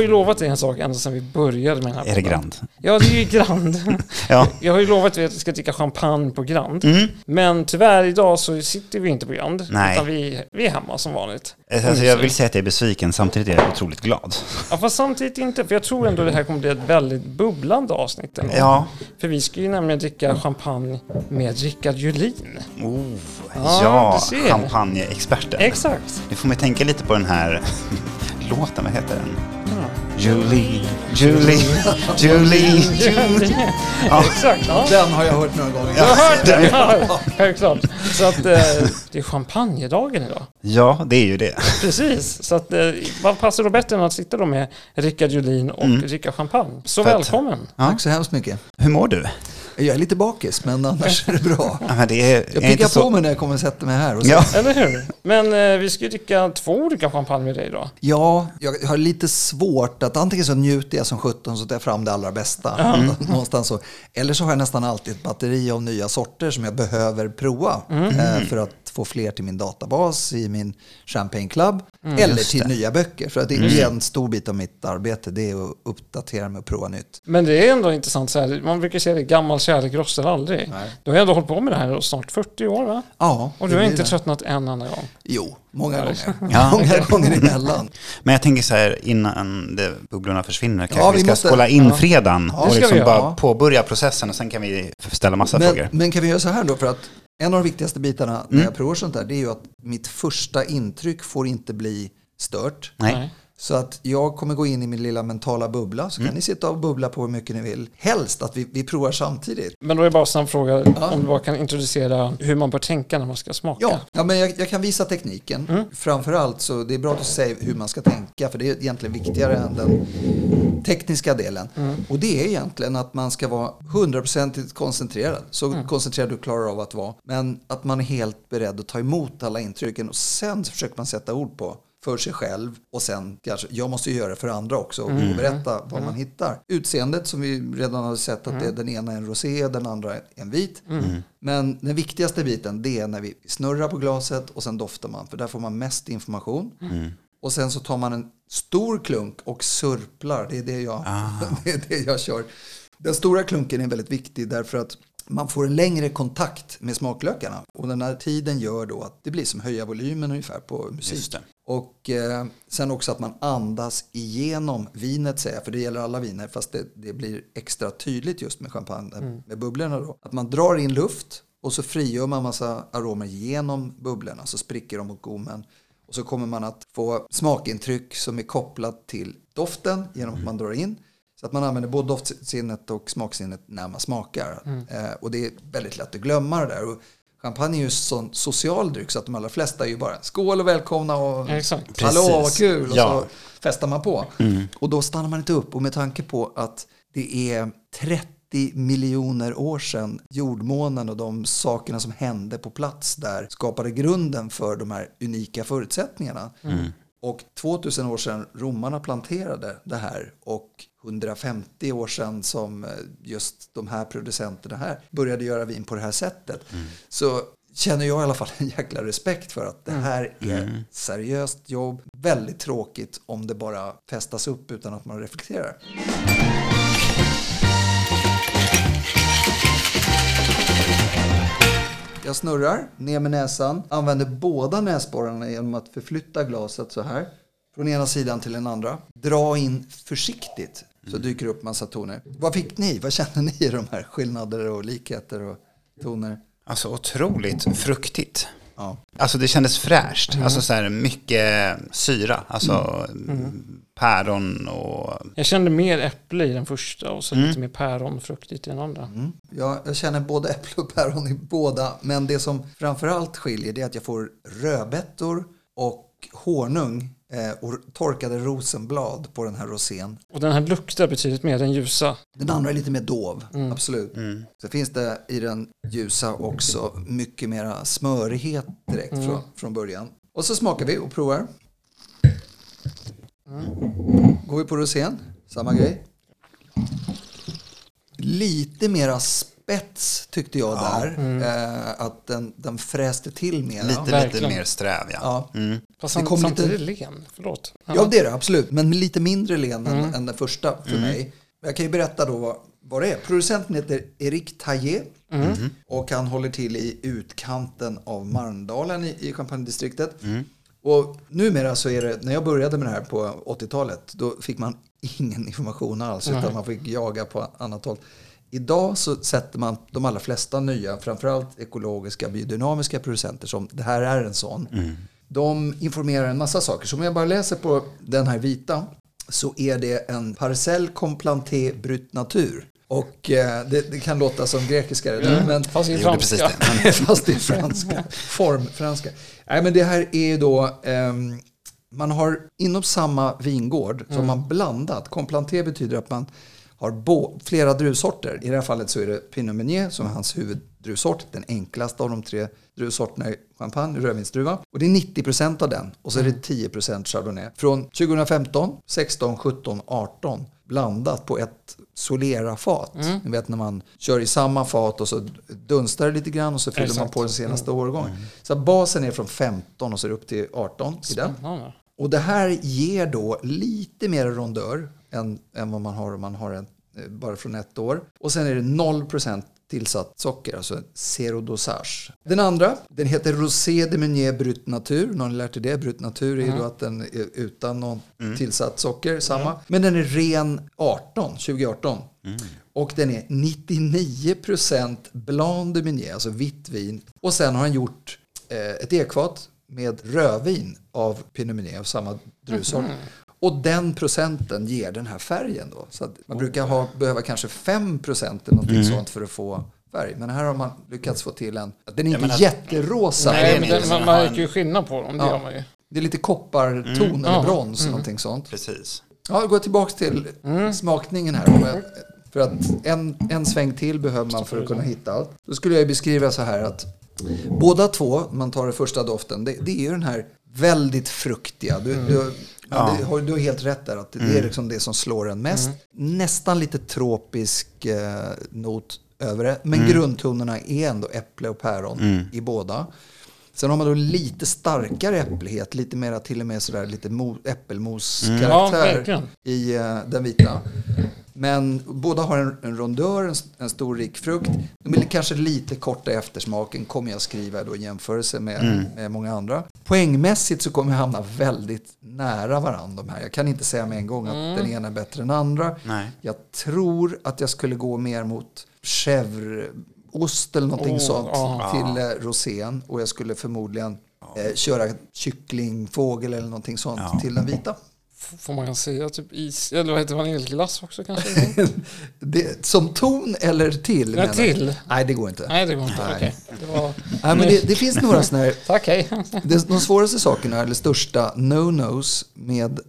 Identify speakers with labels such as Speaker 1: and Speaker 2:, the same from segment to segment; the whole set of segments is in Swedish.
Speaker 1: har ju lovat dig en sak ända sedan vi började med den här
Speaker 2: Är det. Grand?
Speaker 1: Ja, det är ju Grand.
Speaker 2: Ja.
Speaker 1: Jag har ju lovat dig att vi ska dricka champagne på Grand.
Speaker 2: Mm.
Speaker 1: Men tyvärr idag så sitter vi inte på Grand.
Speaker 2: Nej.
Speaker 1: Utan vi, vi är hemma som vanligt.
Speaker 2: Alltså, jag vill säga att jag är besviken, samtidigt är jag otroligt glad.
Speaker 1: Ja, fast samtidigt inte. För jag tror ändå det här kommer bli ett väldigt bubblande avsnitt. ändå.
Speaker 2: Ja.
Speaker 1: För vi ska ju nämligen dricka champagne med Rickard Julin.
Speaker 2: Oh,
Speaker 1: Ja,
Speaker 2: ja, champagneexperten.
Speaker 1: Exakt.
Speaker 2: Nu får man tänka lite på den här låten, vad heter den? Julie, Julie, Julie, Julie. Ja.
Speaker 1: Exakt. Ja.
Speaker 3: Den har jag hört några gånger.
Speaker 1: Jag har hört det. Ja, självklart. Så att eh, det är champagnedagen idag.
Speaker 2: Ja, det är ju det.
Speaker 1: Precis. Så att eh, vad passar då bättre än att sitta då med Rickard Julin och
Speaker 2: Mm.
Speaker 1: dricka champagne? Så
Speaker 2: Fett.
Speaker 1: välkommen.
Speaker 2: Ja.
Speaker 3: Tack så hemskt mycket.
Speaker 2: Hur mår du?
Speaker 3: Jag är lite bakis, men annars är det bra.
Speaker 2: Ja, det är,
Speaker 3: Jag
Speaker 2: är inte
Speaker 3: pickar
Speaker 2: så...
Speaker 3: på mig när jag kommer och sätter mig här. Och så.
Speaker 2: Ja.
Speaker 1: Eller hur? Men eh, vi ska ju dricka två olika champagne med dig idag.
Speaker 3: ja, jag har lite svårt att antingen så njuter jag som 17 så tar jag fram det allra bästa. Någonstans så. Eller så har jag nästan alltid ett batteri av nya sorter som jag behöver prova. Eh, för att få fler till min databas i min Champagne Club. Eller
Speaker 2: Just
Speaker 3: till nya böcker. För att det är en stor bit av mitt arbete. Det är att uppdatera mig och prova nytt.
Speaker 1: Men det är ändå intressant så här. Man brukar säga det, gammal kärlek rostar aldrig.
Speaker 3: Nej.
Speaker 1: Du har ändå hållit på med det här snart 40 år va?
Speaker 3: Ja,
Speaker 1: Och du har inte
Speaker 3: det.
Speaker 1: tröttnat en enda gång.
Speaker 3: Jo, många gånger.
Speaker 2: Ja.
Speaker 3: många gånger emellan.
Speaker 2: Men jag tänker så här, innan det, bubblorna försvinner, kanske
Speaker 3: Ja,
Speaker 2: vi
Speaker 3: vi
Speaker 2: ska
Speaker 3: måste-
Speaker 2: skåla in
Speaker 1: Ja.
Speaker 2: fredagen
Speaker 3: Ja,
Speaker 2: och liksom bara påbörja processen och sen kan vi ställa massa
Speaker 3: Men,
Speaker 2: frågor.
Speaker 3: men kan vi göra så här då? För att en av de viktigaste bitarna när
Speaker 2: Mm.
Speaker 3: jag provar sånt där, det är ju att mitt första intryck får inte bli stört.
Speaker 2: Nej.
Speaker 3: Så att jag kommer gå in i min lilla mentala bubbla, så
Speaker 2: Mm.
Speaker 3: kan ni sitta och bubbla på hur mycket ni vill. Helst att vi, vi provar samtidigt.
Speaker 1: Men då är bara en snabb fråga
Speaker 3: Ja.
Speaker 1: om du bara kan introducera hur man bör tänka när man ska smaka.
Speaker 3: Ja, ja men jag, jag kan visa tekniken.
Speaker 2: Mm.
Speaker 3: Framförallt så det är bra att du säger hur man ska tänka, för det är egentligen viktigare än den tekniska delen.
Speaker 2: Mm.
Speaker 3: Och det är egentligen att man ska vara hundraprocentigt koncentrerad. Så
Speaker 2: Mm.
Speaker 3: koncentrerad du klarar av att vara. Men att man är helt beredd att ta emot alla intrycken och sen försöker man sätta ord på för sig själv och sen kanske, jag måste göra det för andra också och berätta vad man hittar. Utseendet som vi redan har sett att det är den ena är en rosé, den andra är en vit. Men den viktigaste biten det är när vi snurrar på glaset och sen doftar man för där får man mest information. Och sen så tar man en stor klunk och surplar, det är det jag, det, är det jag kör. Den stora klunken är väldigt viktig därför att man får en längre kontakt med smaklökarna. Och den här tiden gör då att det blir som höja volymen ungefär på musik.
Speaker 2: Just det.
Speaker 3: Och eh, sen också att man andas igenom vinet säger jag, för det gäller alla viner fast det, det blir extra tydligt just med champagne, med bubblorna då. Att man drar in luft och så frigör man massa aromer genom bubblorna så spricker de mot gommen. Och så kommer man att få smakintryck som är kopplat till doften genom att man drar in. Så att man använder både doftsinnet och smaksinnet när man smakar. Eh, och det är väldigt lätt att glömma det där. Och champagne är ju en sån social dryck så att de allra flesta är ju bara skål och välkomna och
Speaker 1: Exakt.
Speaker 3: hallå vad
Speaker 2: Precis.
Speaker 3: kul och
Speaker 2: Ja.
Speaker 3: så festar man på. Och då stannar man inte upp och med tanke på att det är 30 miljoner år sedan jordmånen och de sakerna som hände på plats där skapade grunden för de här unika förutsättningarna. Och 2000 år sedan romarna planterade det här och 150 år sedan som eh, just de här producenterna här började göra vin på det här sättet. Så känner jag i alla fall en jäkla respekt för att det här är seriöst jobb. Väldigt tråkigt om det bara festas upp utan att man reflekterar. Jag snurrar ner med näsan, använder båda näsborrarna genom att förflytta glaset så här. Från ena sidan till den andra. Dra in försiktigt så dyker det upp massa toner. Vad fick ni? Vad känner ni i de här skillnader och likheter och toner?
Speaker 2: Alltså otroligt fruktigt.
Speaker 3: Ja.
Speaker 2: Alltså det kändes fräscht. Alltså så här mycket syra. Alltså päron och...
Speaker 1: Jag kände mer äpple i den första och så lite mer päronfruktigt i den andra.
Speaker 3: Mm. Jag, jag känner både äpple och päron i båda. Men det som framförallt skiljer det är att jag får rödbetor och honung och torkade rosenblad på den här rosén.
Speaker 1: Och den här luktar betydligt mer, den ljusa.
Speaker 3: Den andra är lite mer dov, absolut. Så finns det i den ljusa också mycket mera smörighet direkt från, från början. Och så smakar vi och provar. Går vi på rosén, samma grej. Lite mera spets tyckte jag där. Eh, att den, den fräste till mer.
Speaker 2: Lite, lite
Speaker 1: Verkligen.
Speaker 2: mer sträv, ja.
Speaker 3: Ja.
Speaker 2: Mm.
Speaker 1: Fast
Speaker 3: Det
Speaker 1: det
Speaker 3: kom
Speaker 1: samtidigt
Speaker 3: lite-
Speaker 1: len. Förlåt.
Speaker 3: Ja, det är det absolut. Men lite mindre len än,
Speaker 1: Mm.
Speaker 3: än den första för mig. Jag kan ju berätta då vad, vad det är. Producenten heter Eric Taillé.
Speaker 1: Mm.
Speaker 3: Och han håller till i utkanten av Marndalen i, i Champagne-distriktet.
Speaker 1: Mm.
Speaker 3: Och numera så är det, när jag började med det här på 80-talet, då fick man ingen information alls, utan man fick jaga på annat håll. Idag så sätter man de allra flesta nya, framförallt ekologiska biodynamiska producenter, som det här är en sån. De informerar en massa saker. Så om jag bara läser på den här vita så är det en Parcelle Complanté Brut Natur. Och eh, det, det kan låta som grekiska, det, men
Speaker 1: Fast
Speaker 2: gjorde precis
Speaker 1: franska.
Speaker 2: det.
Speaker 3: fast det är franska. Formfranska. Nej, men det här är ju då... ehm, man har inom samma vingård så har man blandat. Complanté betyder att man har bo, flera druvsorter. I det här fallet så är det Pinot Meunier som är hans huvuddruvsort. Den enklaste av de tre druvsorterna i champagne, rödvinsdruva. Och det är 90% av den. Och så är det 10% Chardonnay. Från 2015, 16, 17, 18 blandat på ett Solera-fat. Ni vet när man kör i samma fat och så dunstar det lite grann och så fyller man
Speaker 1: Exakt.
Speaker 3: på den senaste årgången. Så att basen är från 15 och så är det upp till 18 i den. Och det här ger då lite mer rondör än, än vad man har om man har en eh, bara från ett år. Och sen är det 0% tillsatt socker, alltså zero dosage. Den andra, den heter Rosé de Meunier Brut Natur. Någon lärt er det? Brut Natur är ju då att den är utan någon tillsatt socker, samma. Men den är ren 18, 2018. Och den är 99% Blanc de Meunier, alltså vitt vin. Och sen har han gjort eh, ett ekfat med rödvin av Pinot Meunier av samma druvsort. Och den procenten ger den här färgen då. Så att man brukar ha, behöva kanske 5 procent eller någonting sånt för att få färg. Men här har man lyckats få till en, den är inte
Speaker 2: men att-
Speaker 3: jätterosa.
Speaker 2: Nej,
Speaker 1: men den, man
Speaker 2: Har
Speaker 1: märker ju skillnad på dem. Det
Speaker 3: Ja.
Speaker 1: gör man ju.
Speaker 3: Det är lite kopparton eller
Speaker 1: Ja.
Speaker 3: brons, någonting sånt.
Speaker 2: Precis.
Speaker 3: Ja, gå tillbaka till smakningen här. För att en, en sväng till behöver man för att kunna hitta allt. Då skulle jag beskriva så här att båda två, man tar den första doften, det, det är ju den här väldigt fruktiga. Du, du,
Speaker 2: Ja.
Speaker 3: det, har, du har helt rätt där, att det är liksom det som slår en mest. Nästan lite tropisk eh, not över det, men grundtonerna är ändå äpple och päron i båda. Sen har man då lite starkare äpplighet, lite mera till och med sådär lite mo-
Speaker 1: Ja,
Speaker 3: äppelmoskaraktär
Speaker 1: verkligen.
Speaker 3: i eh, den vita. Men båda har en, en rondör, en, en stor rik frukt. De är kanske lite korta i eftersmaken, kommer jag skriva då i jämförelse med, med många andra. Poängmässigt så kommer jag hamna väldigt nära varandra de här. Jag kan inte säga med en gång att den ena är bättre än andra.
Speaker 2: Nej.
Speaker 3: Jag tror att jag skulle gå mer mot chèvreost eller någonting
Speaker 1: Oh,
Speaker 3: sånt
Speaker 1: ja.
Speaker 3: till eh, rosén. Och jag skulle förmodligen eh, köra kyckling, fågel eller någonting sånt
Speaker 2: Ja.
Speaker 3: till den vita.
Speaker 1: Får man säga typ is, eller vad heter vaniljglass också kanske?
Speaker 3: Det, som ton eller till?
Speaker 1: Nej, till.
Speaker 3: Nej, det går inte.
Speaker 1: Nej, det går inte.
Speaker 3: Nej.
Speaker 1: Okej. Det var...
Speaker 3: Nej, men det, det finns några sådana här,
Speaker 1: Tack, hej.
Speaker 3: det, de svåraste sakerna, eller största no-nos med,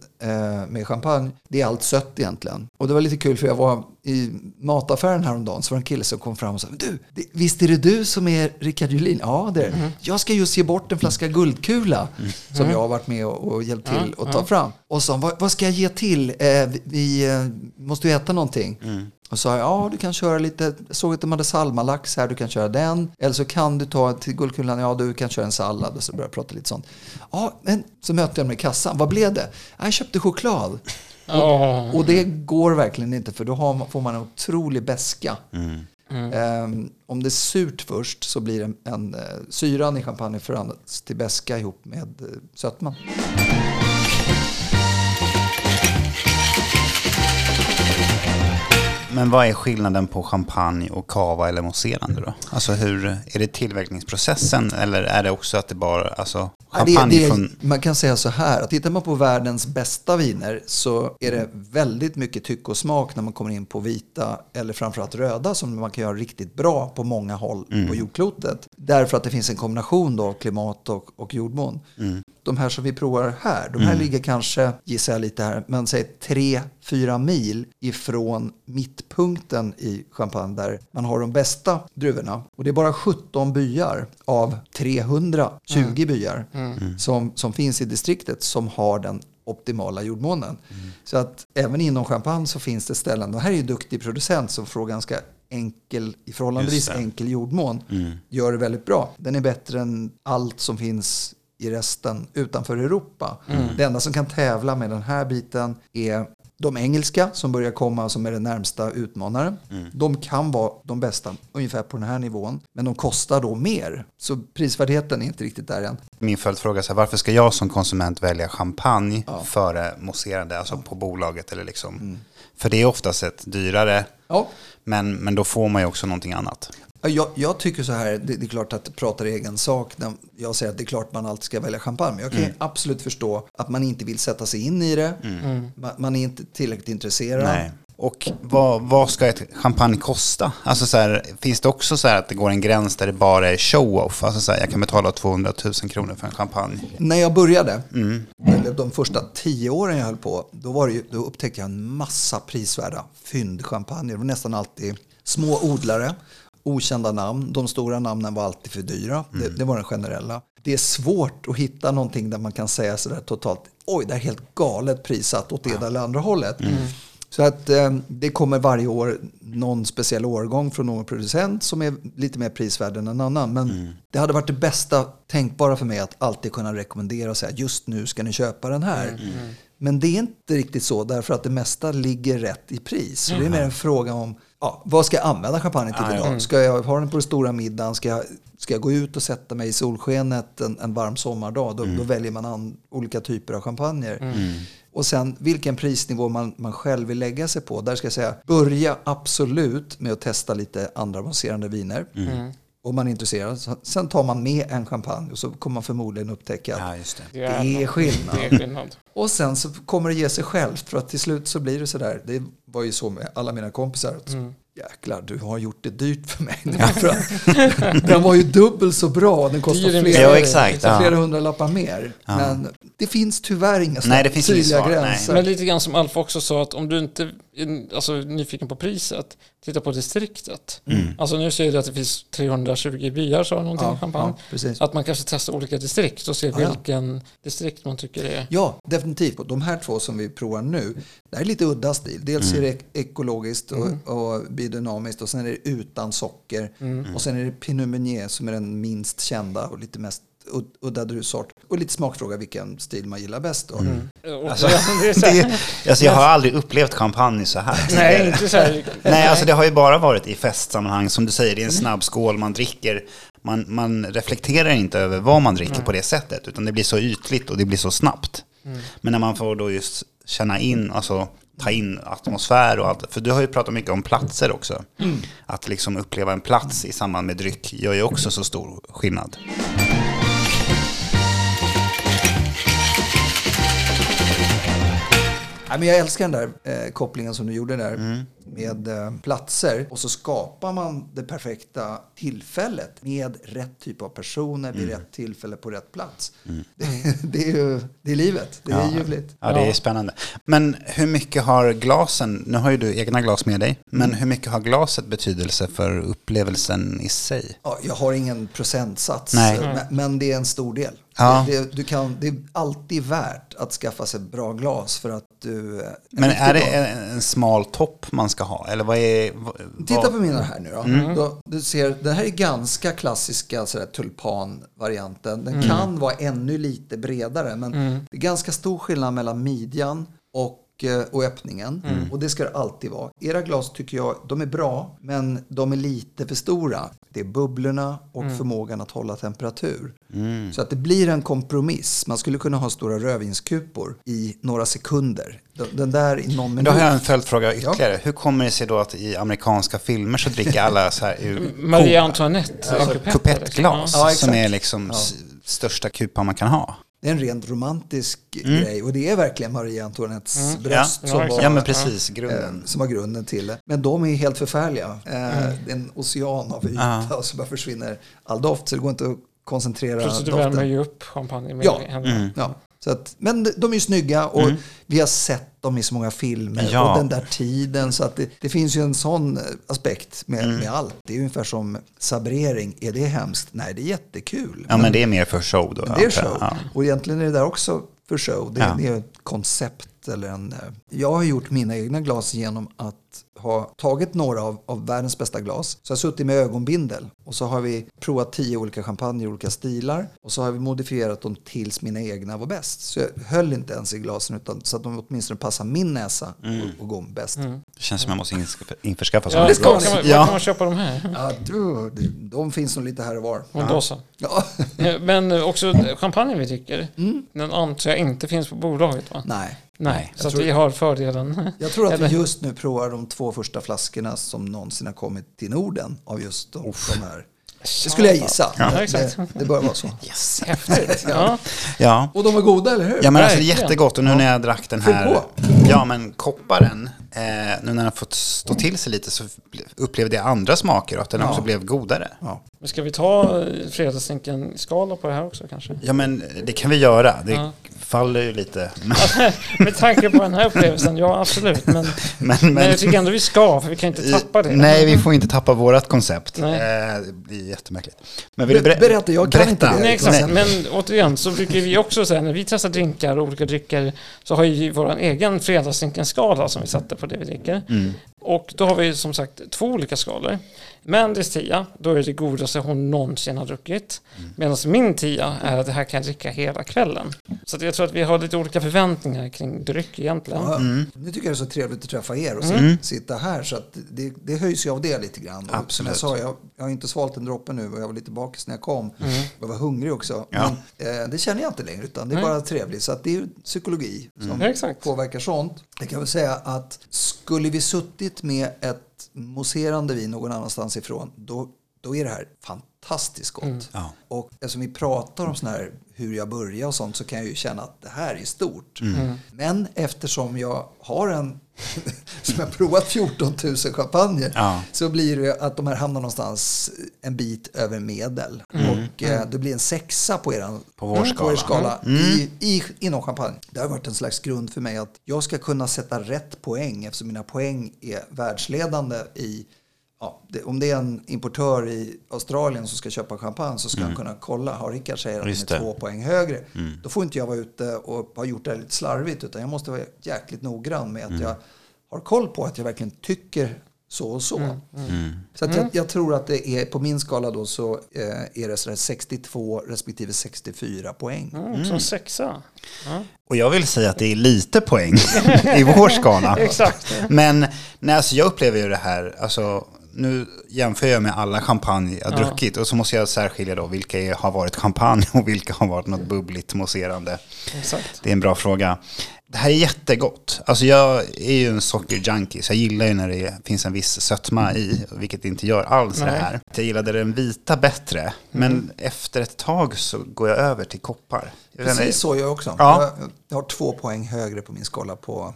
Speaker 3: med champagne, det är allt sött egentligen. Och det var lite kul för jag var i mataffären häromdagen så var det en kille som kom fram och sa du, det, visst är det du som är Rickard Julin? Ja, det är det. Jag ska just ge bort en flaska guldkula som jag har varit med och, och hjälpt till att ta fram. Och sa, vad, vad ska jag ge till? Eh, vi vi eh, måste ju äta någonting. Och sa ja du kan köra lite, jag såg att de hade salmalax här, du kan köra den. Eller så kan du ta till guldkulan, ja du kan köra en sallad. Och så började jag prata lite sånt. Ja, men så mötte jag dem i kassan, vad blev det? "Ja, Jag köpte choklad.
Speaker 1: Ja.
Speaker 3: Och det går verkligen inte för då har får man en otrolig beska. Ehm, om det är surt först så blir en, en, eh, syran i champagne förvandlas till beska ihop med uh, sötman.
Speaker 2: Men vad är skillnaden på champagne och cava eller mousserande då? Alltså hur, är det tillverkningsprocessen eller är det också att det bara, alltså
Speaker 3: Ja, det,
Speaker 2: champagne
Speaker 3: det,
Speaker 2: från...
Speaker 3: man kan säga så här, att tittar man på världens bästa viner så är det väldigt mycket tycke och smak när man kommer in på vita eller framförallt röda som man kan göra riktigt bra på många håll på jordklotet. Därför att det finns en kombination då av klimat och, och jordmån. De här som vi provar här, de här ligger kanske, gissar jag lite här, men säg 3-4 mil ifrån mittpunkten i Champagne där man har de bästa druvorna. Och det är bara 17 byar av 320 byar som, som finns i distriktet som har den optimala jordmånen. Så att även inom champagne så finns det ställen, och här är ju duktig producent som får ganska enkel, i förhållandevis enkel jordmån gör det väldigt bra. Den är bättre än allt som finns i resten utanför Europa. Det enda som kan tävla med den här biten är de engelska som börjar komma som är den närmsta utmanaren. De kan vara de bästa ungefär på den här nivån. Men de kostar då mer. Så prisvärdheten är inte riktigt där än.
Speaker 2: Min följdfråga är varför ska jag som konsument välja champagne före mousserande, alltså på bolaget eller liksom? För det är oftast ett dyrare,
Speaker 3: Ja,
Speaker 2: men, men då får man ju också någonting annat.
Speaker 3: Ja, Jag, jag tycker så här, det, det är klart att prata egen sak. när Jag säger att det är klart man alltid ska välja champagne. Men jag kan ju absolut förstå att man inte vill sätta sig in i det. Man, man är inte tillräckligt intresserad.
Speaker 2: Nej. Och vad, vad ska ett champagne kosta? Alltså så här, finns det också så här att det går en gräns där det bara är show-off? Alltså så här, jag kan betala 200 000 kronor för en champagne.
Speaker 3: När jag började, eller de första tio åren jag höll på, då, var det ju, då upptäckte jag en massa prisvärda fyndchampagner. Det var nästan alltid små odlare, okända namn. De stora namnen var alltid för dyra. Det, det var den generella. Det är svårt att hitta någonting där man kan säga sådär totalt, oj, det är helt galet prissatt åt det eller andra hållet. Så att eh, det kommer varje år någon speciell årgång från någon producent som är lite mer prisvärd än en annan. Men det hade varit det bästa tänkbara för mig att alltid kunna rekommendera och säga just nu ska ni köpa den här. Men det är inte riktigt så därför att det mesta ligger rätt i pris. Så det är mer en fråga om ja, vad ska jag använda champagne till idag? Ska jag ha den på den stora middagen? Ska jag, ska jag gå ut och sätta mig i solskenet en, en varm sommardag? Då, då väljer man an, olika typer av champagner. Och sen vilken prisnivå man, man själv vill lägga sig på. Där ska jag säga, börja absolut med att testa lite andra avancerande viner. Om man är intresserad. Sen tar man med en champagne och så kommer man förmodligen upptäcka att
Speaker 2: Ja, just det.
Speaker 3: det är skillnad.
Speaker 1: Det är skillnad.
Speaker 3: Och sen så kommer det ge sig självt för att till slut så blir det sådär. Det var ju så med alla mina kompisar. Att, Jäklar, du har gjort det dyrt för mig. För att, den var ju dubbelt så bra. Den kostar flera,
Speaker 2: Ja, exakt, ja.
Speaker 3: flera hundra lappar mer. Men det finns tyvärr inga
Speaker 2: Nej, det finns
Speaker 3: tydliga
Speaker 2: svar, nej.
Speaker 3: gränser.
Speaker 1: Men lite grann som Alf också sa att om du inte är alltså, nyfiken på priset, titta på distriktet. Alltså nu ser du att det finns 320 byar sa någonting
Speaker 3: Ja,
Speaker 1: i champagne.
Speaker 3: ja.
Speaker 1: Att man kanske testar olika distrikt och ser
Speaker 3: Ja, ja.
Speaker 1: vilken distrikt man tycker är...
Speaker 3: Ja, definitivt. Och de här två som vi provar nu, det här är lite udda stil. Dels är det ek- ekologiskt och, och biodynamiskt och sen är det utan socker. Och sen är det Pinot Meunier som är den minst kända och lite mest udda drussort. Och lite smakfråga vilken stil man gillar bäst. Då.
Speaker 1: Och-
Speaker 2: Alltså,
Speaker 1: det
Speaker 2: alltså jag har aldrig upplevt champagne så här.
Speaker 1: nej, inte så här.
Speaker 2: Nej, alltså det har ju bara varit i festsammanhang. Som du säger, det är en snabb skål, man dricker. Man, man reflekterar inte över vad man dricker på det sättet. Utan det blir så ytligt och det blir så snabbt. Men när man får då just känna in, alltså ta in atmosfär och allt. För du har ju pratat mycket om platser också. Att liksom uppleva en plats i samband med dryck gör ju också så stor skillnad.
Speaker 3: Men jag älskar den där eh, kopplingen som du gjorde där
Speaker 2: Mm
Speaker 3: med eh, platser. Och så skapar man det perfekta tillfället med rätt typ av personer
Speaker 2: Mm.
Speaker 3: vid rätt tillfälle på rätt plats. Det, det är ju det är livet. Det är ljuvligt.
Speaker 2: Ja, det är
Speaker 1: Ja.
Speaker 2: spännande. Men hur mycket har glasen, nu har ju du egna glas med dig, men
Speaker 3: Mm.
Speaker 2: hur mycket har glaset betydelse för upplevelsen i sig?
Speaker 3: Ja, jag har ingen procentsats,
Speaker 2: Nej.
Speaker 3: eh, men, men det är en stor del.
Speaker 2: Ja.
Speaker 3: Det, det, du kan, det är alltid värt att skaffa sig bra glas för att du... eh,
Speaker 2: Men är det en, en smal topp man ska ha? Eller vad är... Vad,
Speaker 3: Titta på mina här nu då.
Speaker 2: Mm.
Speaker 3: då du ser, den här är ganska klassiska sådär, tulpanvarianten.
Speaker 2: Mm.
Speaker 3: Den kan vara ännu lite bredare men det är ganska stor skillnad mellan midjan och, och öppningen.
Speaker 2: Mm.
Speaker 3: Och det ska det alltid vara. Era glas tycker jag, de är bra men de är lite för stora. Det är bubblorna och förmågan att hålla temperatur.
Speaker 2: Mm.
Speaker 3: Så att det blir en kompromiss. Man skulle kunna ha stora rödvinskupor i några sekunder. Den- där i någon
Speaker 2: Men
Speaker 3: minut.
Speaker 2: då har jag en följdfråga ytterligare. Hur kommer det sig då att i amerikanska filmer så dricker alla så här ur
Speaker 1: Marie Antoinette.
Speaker 2: alltså,
Speaker 1: kupett,
Speaker 2: kupettglas
Speaker 3: Ja, exakt.
Speaker 2: som är liksom s- största kupan man kan ha?
Speaker 3: Det är en rent romantisk grej och det är verkligen Marie Antoinettes
Speaker 2: Ja,
Speaker 3: bröst
Speaker 1: ja,
Speaker 3: som, var,
Speaker 2: ja, men precis. Grunden.
Speaker 3: eh, som var grunden till det. Men de är helt förfärliga. Eh, Det är en ocean av yta och så bara försvinner all doft så det går inte att koncentrera
Speaker 1: Plus att du värmer ju upp champagne med
Speaker 3: Ja.
Speaker 1: händerna.
Speaker 3: Ja, så att, men de är ju snygga och vi har sett dem i så många filmer
Speaker 2: Ja.
Speaker 3: och den där tiden. Så att det, det finns ju en sån eh, aspekt med, med allt. Det är ungefär som sabrering. Är det hemskt? Nej, det är jättekul.
Speaker 2: Ja, men det är mer för show då.
Speaker 3: Men det är show.
Speaker 2: Ja.
Speaker 3: Och egentligen är det där också för show. Det,
Speaker 2: Ja.
Speaker 3: det är ett koncept eller en... eh, Jag har gjort mina egna glas genom att ha tagit några av, av världens bästa glas. Så jag har suttit med ögonbindel och så har vi provat tio olika champagner i olika stilar och så har vi modifierat dem tills mina egna var bäst. Så jag höll inte ens i glasen utan så att de åtminstone passar min näsa och, och gom bäst.
Speaker 2: Det känns som jag måste införskaffa
Speaker 1: Ja,
Speaker 2: sådana
Speaker 1: var,
Speaker 2: glas.
Speaker 1: kan man,
Speaker 2: Ja.
Speaker 1: var kan man köpa de här?
Speaker 3: Ja, du, de, de finns nog lite här och var.
Speaker 1: Och då så.
Speaker 3: Ja.
Speaker 1: Eh, Men också champagne vi dricker, den antar jag inte finns på bolaget va?
Speaker 3: Nej,
Speaker 1: Nej, så
Speaker 3: jag
Speaker 1: att
Speaker 3: tror-
Speaker 1: vi har fördelen.
Speaker 3: jag tror att vi just nu provar de två första flaskorna som någonsin har kommit till Norden av just de, de här. Det skulle jag gissa.
Speaker 1: Ja.
Speaker 3: Det, det bör vara så.
Speaker 2: Yes.
Speaker 1: Häftigt. Ja.
Speaker 2: Ja.
Speaker 3: Och de är goda, eller hur?
Speaker 2: Ja men alltså jättegott och nu när jag drack den här, ja men kopparen, eh, nu när den fått stå till sig lite så upplevde jag andra smaker och att den
Speaker 3: Ja.
Speaker 2: också blev godare.
Speaker 3: Ja.
Speaker 1: Men ska vi ta eh, fredagsdrinken-skala på det här också kanske?
Speaker 2: Ja men det kan vi göra, det
Speaker 1: Ja.
Speaker 2: faller ju lite.
Speaker 1: Med tanke på den här upplevelsen, ja absolut. Men,
Speaker 2: men,
Speaker 1: men
Speaker 2: men
Speaker 1: jag tycker ändå vi ska, för vi kan inte tappa det.
Speaker 2: nej vi får inte tappa vårt koncept.
Speaker 1: Nej.
Speaker 2: Eh, det blir jättemärkligt. Men vill du ber-
Speaker 3: Berätta, jag kan inte det.
Speaker 1: Nej, exakt.
Speaker 3: Nej.
Speaker 1: Men återigen så brukar vi också säga när vi testar drinkar och olika drycker så har vi vår egen fredagsdrinken-skala som vi sätter på det vi dricker.
Speaker 2: Mm.
Speaker 1: Och då har vi som sagt två olika skalor. Mandys tia, då är det godaste hon någonsin har druckit.
Speaker 2: Mm.
Speaker 1: Medan min tia är att det här kan jag dricka hela kvällen. Så att jag tror att vi har lite olika förväntningar kring dryck egentligen.
Speaker 3: Ja,
Speaker 2: Mm.
Speaker 3: Nu tycker jag det är så trevligt att träffa er och
Speaker 2: Mm.
Speaker 3: sitta här. Så att det, det höjs ju av det lite grann. Och Som
Speaker 2: Absolut.
Speaker 3: jag sa, jag, jag har inte svalt en droppe nu och jag var lite bakis när jag kom.
Speaker 1: Mm.
Speaker 3: Jag var hungrig också.
Speaker 2: Ja.
Speaker 3: Men eh, det känner jag inte längre utan det är bara trevligt. Så att det är ju psykologi som
Speaker 1: Ja,
Speaker 3: påverkar sånt. Jag kan väl säga att skulle vi suttit med ett mousserande vin någon annanstans ifrån då, då är det här fantastiskt gott.
Speaker 1: Mm.
Speaker 2: Ja.
Speaker 3: Och eftersom vi pratar om sån här hur jag börjar och sånt så kan jag ju känna att det här är stort.
Speaker 1: Mm.
Speaker 3: Men eftersom jag har en, som jag provat 14 000 champagner
Speaker 2: Ja.
Speaker 3: så blir det att de här hamnar någonstans en bit över medel. Och eh, det blir en sexa på er,
Speaker 2: På vår skala.
Speaker 3: er skala i, i, inom champagne. Det har varit en slags grund för mig att jag ska kunna sätta rätt poäng eftersom mina poäng är världsledande i Ja, det, om det är en importör i Australien som ska köpa champagne så ska han kunna kolla. Har Rickard säger att
Speaker 2: Just
Speaker 3: den är
Speaker 2: det.
Speaker 3: två poäng högre. Då får inte jag vara ute och ha gjort det här lite slarvigt. Utan jag måste vara jäkligt noggrann med att jag har koll på att jag verkligen tycker så och så. Så att jag, jag tror att det är på min skala då så eh, är det sådär 62 respektive 64 poäng.
Speaker 1: Mm, Som sexa. Ja.
Speaker 2: Och jag vill säga att det är lite poäng i vår skala.
Speaker 1: Exakt.
Speaker 2: Men nej, alltså, jag upplever ju det här, alltså, nu jämför jag med alla champagne jag
Speaker 1: Ja.
Speaker 2: druckit och så måste jag särskilja då vilka har varit champagne och vilka har varit något bubbligt mousserande.
Speaker 1: Exakt.
Speaker 2: Det är en bra fråga. Det här är jättegott. Alltså jag är ju en sockerjunkie, så jag gillar ju när det finns en viss sötma i, vilket det inte gör alls det
Speaker 1: Nej.
Speaker 2: här. Jag gillade den vita bättre, men efter ett tag så går jag över till koppar.
Speaker 3: Precis så jag också.
Speaker 2: Ja.
Speaker 3: Jag, jag har två poäng högre på min skala på...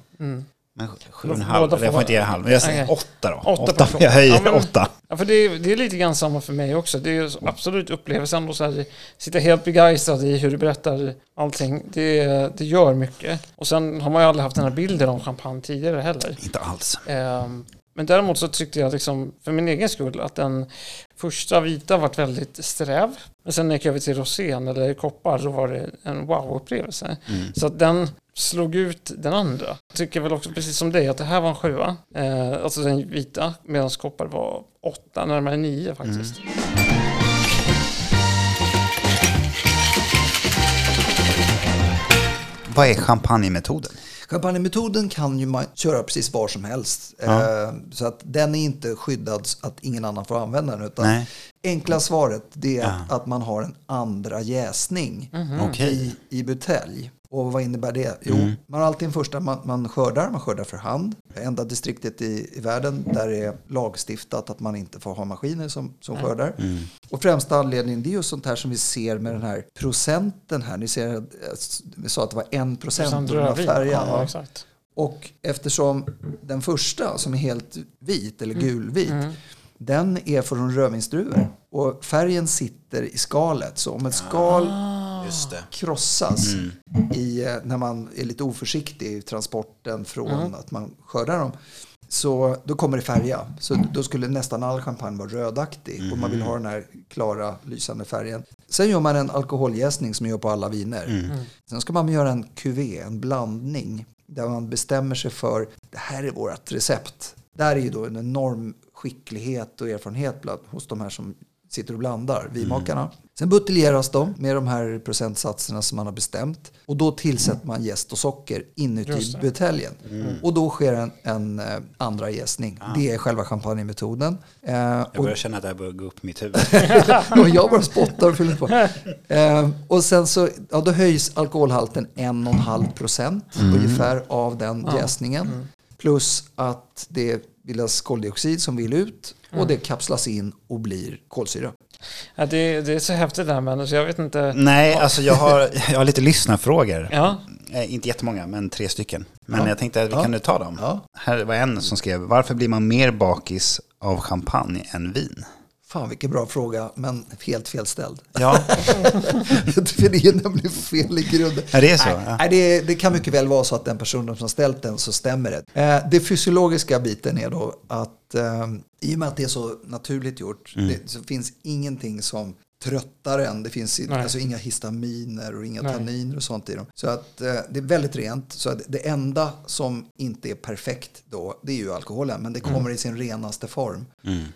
Speaker 2: Men sju och en halv, eller jag får inte ge en halv, men jag säger
Speaker 1: Okej.
Speaker 2: åtta då.
Speaker 1: Åtta
Speaker 2: Åtta, jag höjer
Speaker 1: Ja, men-
Speaker 2: åtta.
Speaker 1: Ja, för det är, det är lite grann samma för mig också. Det är absolut upplevelsen och så här, sitta helt begeistrad i hur du berättar allting. Det, det gör mycket. Och sen har man ju aldrig haft den här bilden om champagne tidigare heller.
Speaker 2: Inte alls.
Speaker 1: Ehm, Men däremot så tyckte jag liksom, för min egen skull, att den första vita varit väldigt sträv. Men sen när jag gick över till rosén eller koppar så var det en wow-upplevelse.
Speaker 2: Mm.
Speaker 1: Så att den slog ut den andra. Jag tycker väl också precis som dig att det här var en sjua. Eh, alltså den vita, medan koppar var åtta, närmare nio faktiskt.
Speaker 2: Vad är champagnemetoden?
Speaker 3: Champagnemetoden kan ju man köra precis var som helst.
Speaker 2: Ja.
Speaker 3: Eh, Så att den är inte skyddad så att ingen annan får använda den. Utan
Speaker 2: Nej.
Speaker 3: enkla svaret är
Speaker 2: Ja.
Speaker 3: att, man har en andra jäsning
Speaker 2: Okej.
Speaker 3: i, i butelj. Och vad innebär det? Jo,
Speaker 2: Mm.
Speaker 3: man har alltid en första, man, man skördar, man skördar för hand. Det enda distriktet i, i världen där det är lagstiftat att man inte får ha maskiner som, som skördar.
Speaker 2: Mm.
Speaker 3: Och främsta anledningen det är just sånt här som vi ser med den här procenten här. Ni ser, att- vi sa att det var en procent av den här färgen.
Speaker 1: Ja, exakt.
Speaker 3: Och eftersom den första som är helt vit eller gulvit,
Speaker 1: Mm.
Speaker 3: den är från rödvinsdruvor. Och färgen sitter i skalet. Så om ett skal
Speaker 2: det.
Speaker 3: krossas
Speaker 2: Mm.
Speaker 3: i, eh, när man är lite oförsiktig i transporten från att man skördar dem. Så då kommer det färga. Så då skulle nästan all champagne vara rödaktig. Och man vill ha den här klara lysande färgen. Sen gör man en alkoholjäsning som man gör på alla viner. Sen ska man göra en cuvée, en blandning. Där man bestämmer sig för det här är vårt recept. där är ju då en enorm skicklighet och erfarenhet bland, hos de här som sitter och blandar, vinmakarna. Sen buteljeras de med de här procentsatserna som man har bestämt. Och då tillsätter man jäst och socker inuti buteljen. Och då sker en, en eh, andra jäsning. Det är själva champagnemetoden. Eh,
Speaker 2: Jag
Speaker 3: och
Speaker 2: börjar känna att det här börjar gå upp mitt huvud.
Speaker 3: och jag bara spottar och fyller på. Eh, och sen så ja, då höjs alkoholhalten 1,5 procent ungefär av den jäsningen. Plus att det bildas koldioxid som vill ut och det kapslas in och blir kolsyra.
Speaker 1: Ja, det, det är så häftigt det här men så jag vet inte.
Speaker 2: Nej, alltså jag har, jag har lite lyssnarfrågor.
Speaker 1: Ja,
Speaker 2: Eh, inte jättemånga, men tre stycken. Men
Speaker 3: Ja.
Speaker 2: jag tänkte att vi
Speaker 3: Ja.
Speaker 2: kan nu ta dem.
Speaker 3: Ja.
Speaker 2: Här var en som skrev, varför blir man mer bakis av champagne än vin?
Speaker 3: Fan vilken bra fråga, men helt fel ställd.
Speaker 2: Ja,
Speaker 3: För det är nämligen fel i grunden.
Speaker 2: är det så?
Speaker 3: Nej,
Speaker 2: Ja.
Speaker 3: det, det kan mycket väl vara så att den personen som ställt den så stämmer det. Eh, det fysiologiska biten är då att eh, i och med att det är så naturligt gjort det, så finns ingenting som tröttar en. Det finns
Speaker 1: Nej.
Speaker 3: alltså inga histaminer och inga
Speaker 1: Nej.
Speaker 3: tanniner och sånt i dem. Så att eh, det är väldigt rent. Så att det enda som inte är perfekt då, det är ju alkoholen. Men det kommer i sin renaste form.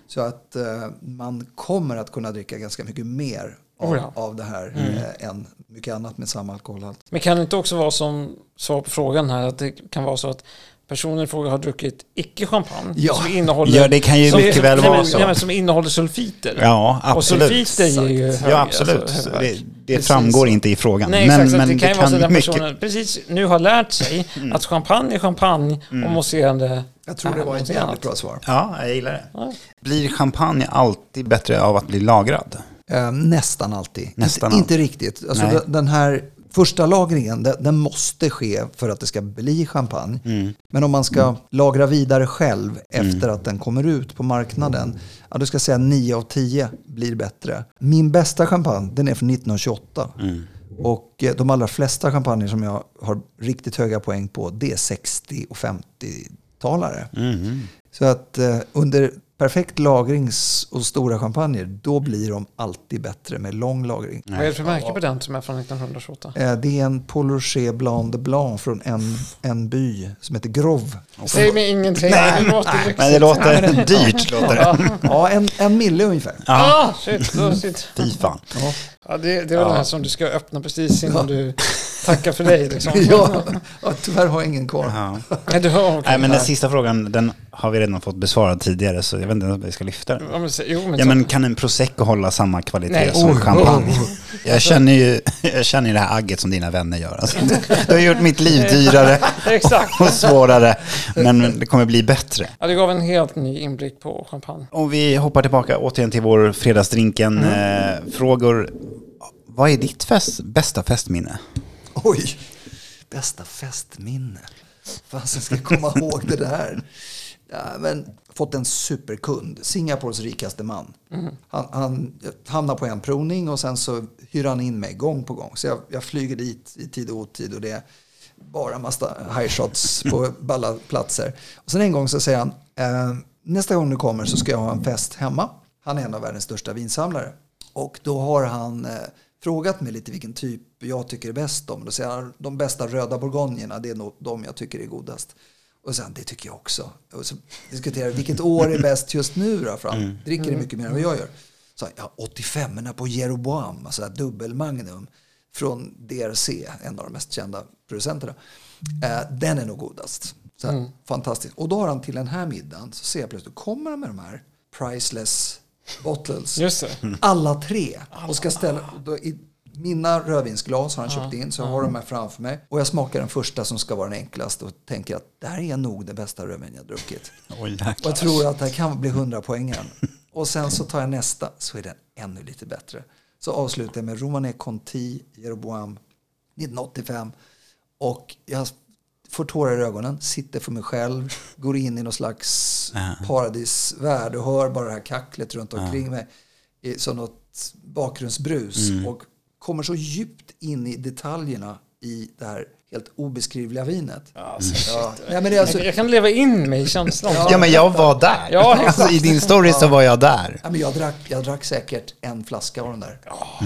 Speaker 3: Så att eh, man kommer att kunna dricka ganska mycket mer av,
Speaker 1: Oh ja.
Speaker 3: av det här eh, än mycket annat med samma alkoholhalt.
Speaker 1: men kan det inte också vara som svar på frågan här att det kan vara så att personen i fråga har druckit icke-champagne
Speaker 3: Ja.
Speaker 1: som innehåller
Speaker 2: Ja, det kan ju
Speaker 1: som,
Speaker 2: mycket väl
Speaker 1: nej, men-
Speaker 2: vara så.
Speaker 1: nej, men som innehåller sulfiter.
Speaker 2: Ja,
Speaker 1: Och
Speaker 2: absolut.
Speaker 1: sulfiter ger ju hög,
Speaker 2: Ja, absolut.
Speaker 1: alltså,
Speaker 2: det det framgår inte i frågan.
Speaker 1: Nej,
Speaker 2: men
Speaker 1: exakt.
Speaker 2: men
Speaker 1: det kan ju vara så att den
Speaker 2: mycket...
Speaker 1: personen precis nu har lärt sig att champagne är champagne och mousserande
Speaker 3: Jag tror det var ett jävligt
Speaker 1: annat.
Speaker 3: bra svar.
Speaker 2: Ja, jag gillar det.
Speaker 1: Ja.
Speaker 2: Blir champagne alltid bättre av att bli lagrad?
Speaker 3: Eh, nästan alltid.
Speaker 2: Nästan
Speaker 3: inte, inte riktigt. Alltså, den här första lagringen, den, den måste ske för att det ska bli champagne.
Speaker 2: Mm.
Speaker 3: Men om man ska lagra vidare själv efter att den kommer ut på marknaden, ja, då ska jag säga 9 av 10 blir bättre. Min bästa champagne, den är från 1928.
Speaker 2: Mm.
Speaker 3: Och eh, de allra flesta champagner som jag har riktigt höga poäng på, det är 60 och 50-talare.
Speaker 2: Mm.
Speaker 3: Så att eh, under perfekt lagrings och stora champagner, då blir de alltid bättre med lång lagring.
Speaker 1: Vad är det för märke på den som är från 1928?
Speaker 3: Eh, det är en Paul Rocher Blanc de Blanc från en, en by som heter Grov.
Speaker 1: Säg mig ingenting, det låter.
Speaker 2: Men det låter dyrt, låter det.
Speaker 3: Ja, en, en mille ungefär.
Speaker 1: Ah, shit, då shit.
Speaker 2: Fy fan.
Speaker 1: Ja, det, det är väl den här som du ska öppna precis innan du tackar för dig. Liksom.
Speaker 3: Ja, ja, tyvärr har jag ingen kvar.
Speaker 2: Ja.
Speaker 1: Nej, du har.
Speaker 2: Nej, men den sista frågan, den har vi redan fått besvarad tidigare, så jag vet inte om vi ska lyfta den.
Speaker 1: Ja, men, jo, men,
Speaker 2: Ja, men kan en prosecco hålla samma kvalitet
Speaker 1: Nej.
Speaker 2: som
Speaker 3: Oh,
Speaker 2: champagne?
Speaker 3: oh,
Speaker 2: Jag känner ju jag känner ju det här agget som dina vänner gör. Alltså, du har gjort mitt liv dyrare
Speaker 1: Exakt.
Speaker 2: och svårare, men det kommer bli bättre.
Speaker 1: Ja, det gav en helt ny inblick på champagne.
Speaker 2: Om vi hoppar tillbaka återigen till vår fredagsdrinken. Eh, frågor. Vad är ditt fest, bästa festminne?
Speaker 3: Oj, bästa festminne. Fasen ska jag komma ihåg det där. Ja, men, fått en superkund, Singapores rikaste man. Han, han hamnar på en provning och sen så hyr han in mig gång på gång. Så jag, jag flyger dit i tid och otid och det är bara massa high shots på alla platser. Och sen en gång så säger han, eh, nästa gång du kommer så ska jag ha en fest hemma. Han är en av världens största vinsamlare. Och då har han eh, frågat mig lite vilken typ jag tycker är bäst om. Då säger han, de bästa röda bourgognerna, det är nog de jag tycker är godast. Och sen, det tycker jag också. Och så diskuterar vi, vilket år är bäst just nu då? För han dricker det mycket mer än vad jag gör. Så ja, 85 men på Jeroboam, alltså dubbelmagnum från DRC, en av de mest kända producenterna. Eh, den är nog godast. Så här, Fantastiskt. Och då har han till den här middagen, så ser jag plötsligt, kommer han med de här priceless bottles.
Speaker 1: Just det.
Speaker 3: Alla tre. Och ska ställa, då, i mina rödvinsglas har han köpt in, så jag har de här framför mig. Och jag smakar den första som ska vara den enklaste och tänker att det här är nog det bästa rödvin jag druckit.
Speaker 2: Oj,
Speaker 3: Och jag tror att det här kan bli 100 poängen. Och sen så tar jag nästa, så är den ännu lite bättre. Så avslutar jag med Romané Conti, Jeroboam, 1985. Och jag får tårar i ögonen, sitter för mig själv, går in i någon slags paradisvärld och hör bara det här kacklet runt omkring mig i, som något bakgrundsbrus. Och kommer så djupt in i detaljerna i det här helt obeskrivliga vinet.
Speaker 1: Alltså.
Speaker 3: Ja. Nej, men det är alltså,
Speaker 1: jag, kan leva in mig i känslan.
Speaker 2: Ja, men jag var där.
Speaker 1: Ja, exakt.
Speaker 2: alltså, I din story så var jag där.
Speaker 3: Ja, men jag, drack, jag drack säkert en flaska av den där.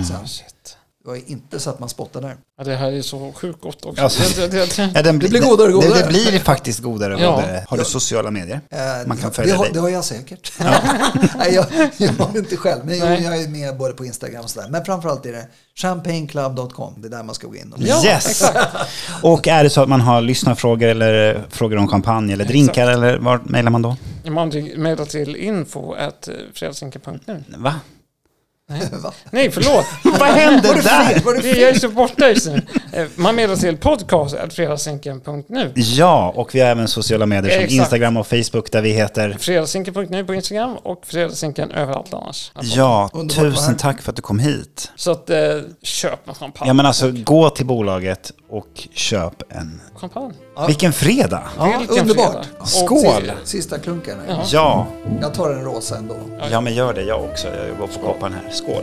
Speaker 3: Sen,
Speaker 1: Shit.
Speaker 3: Det var inte så att man spottade där.
Speaker 1: Ja, det här är så sjukt gott också.
Speaker 2: Alltså-
Speaker 1: det, det, det,
Speaker 2: Ja, den
Speaker 3: Det blir godare och
Speaker 2: Det,
Speaker 3: godare.
Speaker 2: det blir faktiskt godare och
Speaker 1: Ja.
Speaker 2: godare. Har du sociala medier?
Speaker 3: Eh,
Speaker 2: Man kan
Speaker 3: det,
Speaker 2: följa
Speaker 3: har,
Speaker 2: dig.
Speaker 3: det har jag säkert. Nej, jag, jag har inte själv, men
Speaker 1: Nej.
Speaker 3: jag är med både på Instagram och sådär. Men framförallt är det champagneclub.com. Det är där man ska gå in. Och
Speaker 1: Ja,
Speaker 2: yes!
Speaker 1: exakt.
Speaker 2: Och är det så att man har lyssnarfrågor eller eh, frågor om champagne eller drinkar eller vart mejlar man då?
Speaker 1: Man mejlar till info at fredagsrinken.nu.
Speaker 2: Va?
Speaker 3: Va?
Speaker 1: Nej, förlåt.
Speaker 2: Vad hände där?
Speaker 3: Var det
Speaker 1: Det, jag är så borta just nu. Eh, Man mejlar till podcast at fredagsrinken.nu.
Speaker 2: Ja, och vi har även sociala medier som
Speaker 1: Exakt.
Speaker 2: Instagram och Facebook där vi heter
Speaker 1: Fredagsrinken.nu på Instagram och Fredagsrinken överallt annars.
Speaker 2: Ja,
Speaker 3: vara
Speaker 2: tusen tack för att du kom hit.
Speaker 1: Så att eh, köp en champagne.
Speaker 2: Ja men alltså, gå till bolaget och köp en...
Speaker 1: Champagne.
Speaker 3: Ja.
Speaker 2: Vilken fredag!
Speaker 3: Ja,
Speaker 1: Vilken
Speaker 3: underbart.
Speaker 1: fredag.
Speaker 2: Skål!
Speaker 3: Sista klunken.
Speaker 1: Ja.
Speaker 2: Ja,
Speaker 3: Jag tar en rosa ändå.
Speaker 2: ja men gör det jag också. Jag går på koppen här. Skål!